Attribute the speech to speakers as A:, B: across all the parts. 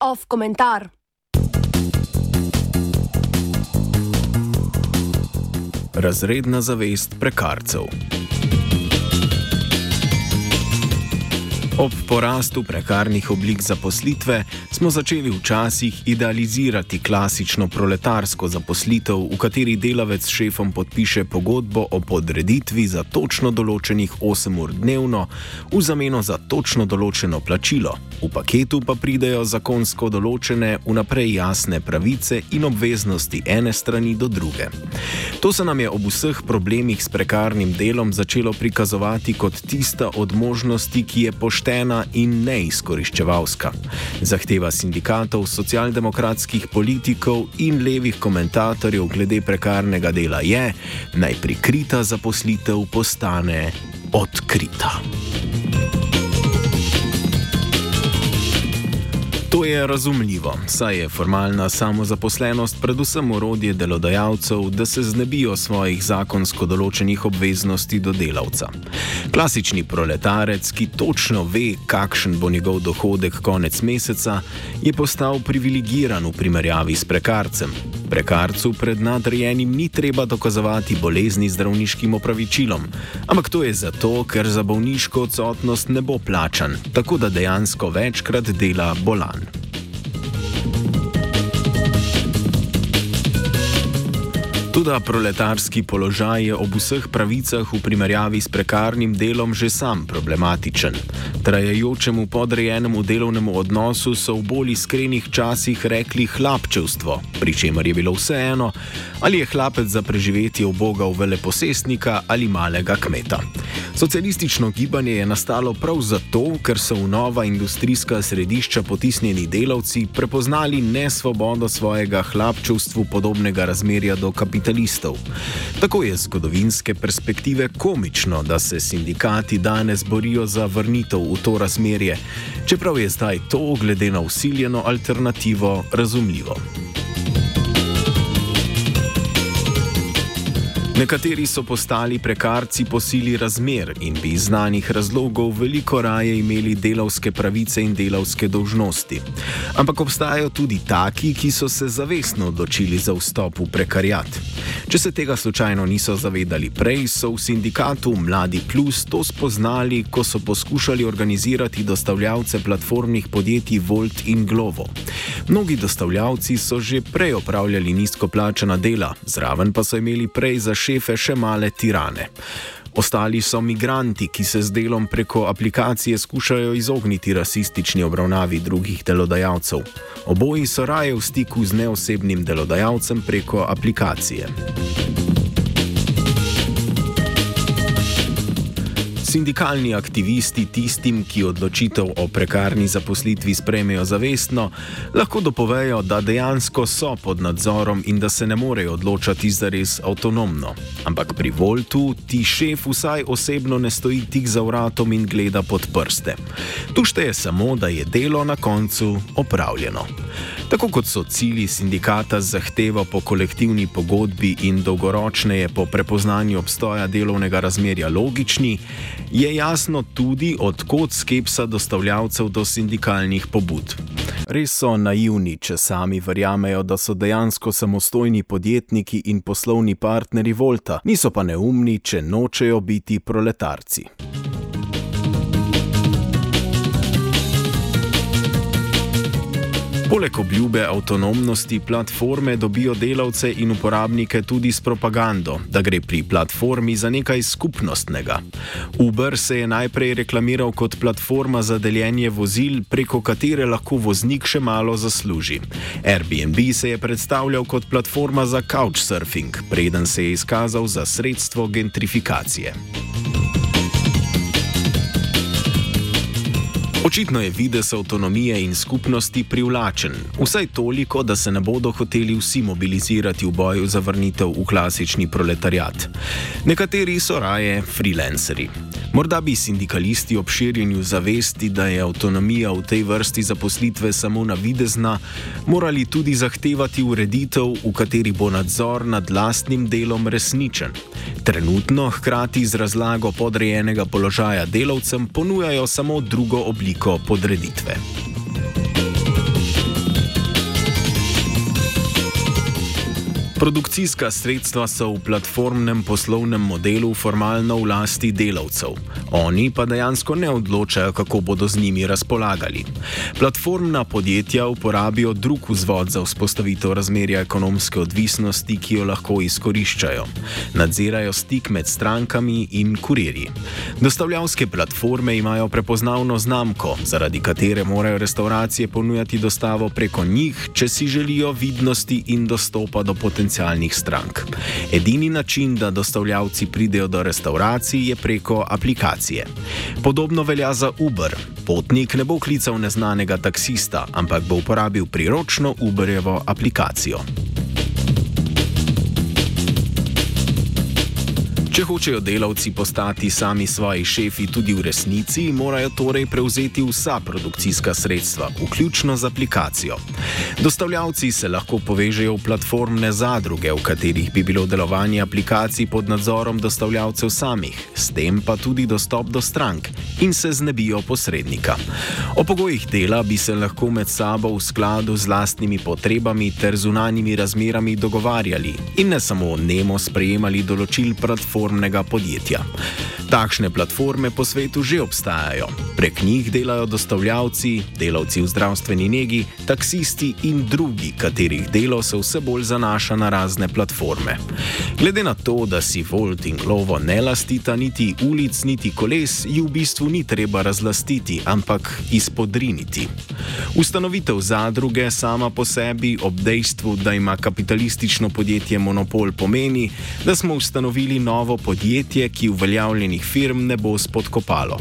A: Off komentar.
B: Razredna zavest prekarcev. Ob porastu prekarnih oblik zaposlitve smo začeli včasih idealizirati klasično proletarsko zaposlitev, v kateri delavec s šefom podpiše pogodbo o podreditvi za točno določenih 8 ur dnevno v zameno za točno določeno plačilo. V paketu pa pridejo zakonsko določene, vnaprej jasne pravice in obveznosti ene strani do druge. To se nam je ob vseh problemih s prekarnim delom začelo prikazovati kot tista od možnosti, ki je poštena poštena in neizkoriščevalska. Zahteva sindikatov, socialdemokratskih politikov in levih komentatorjev glede prekarnega dela je, naj prikrita zaposlitev postane odkrita. To je razumljivo, saj je formalna samozaposlenost predvsem urodje delodajalcev, da se znebijo svojih zakonsko določenih obveznosti do delavca. Klasični proletarec, ki točno ve, kakšen bo njegov dohodek konec meseca, je postal privilegiran v primerjavi s prekarcem. Prekarcu pred nadrejenim ni treba dokazovati bolezni zdravniškim opravičilom, ampak to je zato, ker za bolniško odsotnost ne bo plačan, tako da dejansko večkrat dela bolan. Tudi proletarski položaj je ob vseh pravicah v primerjavi s prekarnim delom že sam problematičen. Trajajočemu podrejenemu delovnemu odnosu so v bolj iskrenih časih rekli hlapčevstvo, pri čemer je bilo vseeno, ali je hlapec za preživetje obogal veleposestnika ali malega kmeta. Socialistično gibanje je nastalo prav zato, ker so v nova industrijska središča potisnjeni delavci prepoznali nesvobodo svojega hlapčevstvu podobnega razmerja do kapitalistov. Tako je z zgodovinske perspektive komično, da se sindikati danes borijo za vrnitev v to razmerje, čeprav je zdaj to, glede na usiljeno alternativo, razumljivo. Nekateri so postali prekarci po sili razmer in bi iz znanih razlogov veliko raje imeli delavske pravice in delavske dožnosti. Ampak obstajajo tudi taki, ki so se zavestno odločili za vstop v prekarjat. Če se tega slučajno niso zavedali prej, so v sindikatu Mladi Plus to spoznali, ko so poskušali organizirati dostavljavce platformnih podjetij Volt in Glovo. Mnogi dostavljavci so že prej opravljali nizko plačena dela, zraven pa so imeli prej za šefe še male tirane. Ostali so migranti, ki se z delom preko aplikacije skušajo izogniti rasistični obravnavi drugih delodajalcev. Oboji so raje v stiku z neosebnim delodajalcem preko aplikacije. Sindikalni aktivisti tistim, ki odločitev o prekarni zaposlitvi sprejmejo zavestno, lahko dopovejo, da dejansko so pod nadzorom in da se ne morejo odločati za res avtonomno. Ampak pri Voltu ti šef vsaj osebno ne stoji tik za vratom in gleda pod prste. Tu šteje samo, da je delo na koncu opravljeno. Tako kot so cilji sindikata z zahtevo po kolektivni pogodbi in dolgoročneje po prepoznanju obstoja delovnega razmerja logični, je jasno tudi, odkot skepsa dostavljavcev do sindikalnih pobud. Res so naivni, če sami verjamejo, da so dejansko samostojni podjetniki in poslovni partnerji Volta, niso pa neumni, če nočejo biti proletarci. Poleg obljube avtonomnosti platforme dobijo delavce in uporabnike tudi s propagando, da gre pri platformi za nekaj skupnostnega. Uber se je najprej reklamiral kot platforma za deljenje vozil, preko katere lahko voznik še malo zasluži. Airbnb se je predstavljal kot platforma za couchsurfing, preden se je izkazal za sredstvo gentrifikacije. Očitno je vides avtonomije in skupnosti privlačen, vsaj toliko, da se ne bodo hoteli vsi mobilizirati v boju za vrnitev v klasični proletariat. Nekateri so raje freelanceri. Morda bi sindikalisti ob širjenju zavesti, da je avtonomija v tej vrsti zaposlitve samo navidezna, morali tudi zahtevati ureditev, v kateri bo nadzor nad lastnim delom resničen. Trenutno, hkrati z razlago podrejenega položaja delavcem, ponujajo samo drugo obliko podreditve. Produkcijska sredstva so v platformnem poslovnem modelu formalno v lasti delavcev, oni pa dejansko ne odločajo, kako bodo z njimi razpolagali. Platformna podjetja uporabijo drug vzvod za vzpostavitev razmerja ekonomske odvisnosti, ki jo lahko izkoriščajo. Nadzirajo stik med strankami in kurirji. Dostavljavske platforme imajo prepoznavno znamko, zaradi katere morajo restauracije ponujati dostavo preko njih, če si želijo vidnosti in dostopa do potencijalnih potencialnih strank. Edini način, da dostavljavci pridejo do restauracij, je preko aplikacije. Podobno velja za Uber. Potnik ne bo klical neznanega taksista, ampak bo uporabil priročno Uberjevo aplikacijo. Če hočejo delavci postati sami svoji šefi tudi v resnici, morajo torej prevzeti vsa produkcijska sredstva, vključno z aplikacijo. Dostavljavci se lahko povežejo v platformne zadruge, v katerih bi bilo delovanje aplikacij pod nadzorom dostavljavcev samih, s tem pa tudi dostop do strank in se znebijo posrednika. O pogojih dela bi se lahko med sabo v skladu z lastnimi potrebami ter zunanjimi razmerami dogovarjali in ne samo nemo sprejemali določil platform platformnega podjetja. Takšne platforme po svetu že obstajajo. Prek njih delajo dostavljavci, delavci v zdravstveni negi, taksisti in drugi, katerih delo se vse bolj zanaša na razne platforme. Glede na to, da si Volt in Glovo ne lastita niti ulic, niti koles, jih v bistvu ni treba razlastiti, ampak izpodriniti. Ustanovitev zadruge sama po sebi, ob dejstvu, da ima kapitalistično podjetje monopol, pomeni, da smo ustanovili novo podjetje, ki uveljavljenih firm ne bo spodkopalo.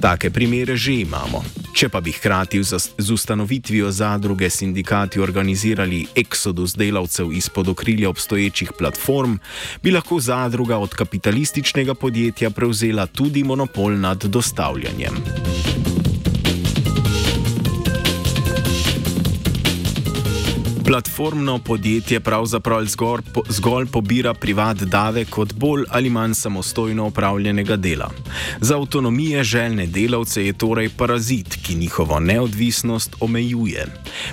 B: Take primere že imamo. Če pa bi hkrati z ustanovitvijo zadruge sindikati organizirali eksodus delavcev izpod okrilja obstoječih platform, bi lahko zadruga od kapitalističnega podjetja prevzela tudi monopol nad dostavljanjem. Platformno podjetje pravzaprav zgor, po, zgolj pobira privat davek od bolj ali manj samostojno upravljenega dela. Za avtonomije željne delavce je torej parazit, ki njihovo neodvisnost omejuje.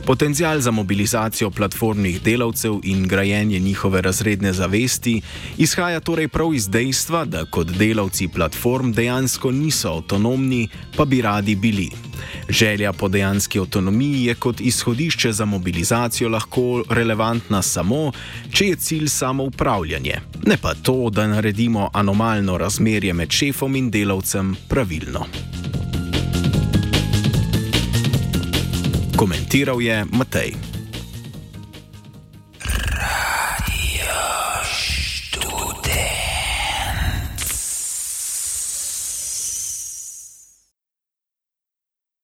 B: Potencial za mobilizacijo platformnih delavcev in grajenje njihove razredne zavesti izhaja torej prav iz dejstva, da kot delavci platform dejansko niso avtonomni, pa bi radi bili. Želja po dejanski avtonomiji je kot izhodišče za mobilizacijo lahko relevantna samo, če je cilj samo upravljanje, ne pa to, da naredimo anomalno razmerje med šefom in delavcem pravilno. Komentiral je Matej.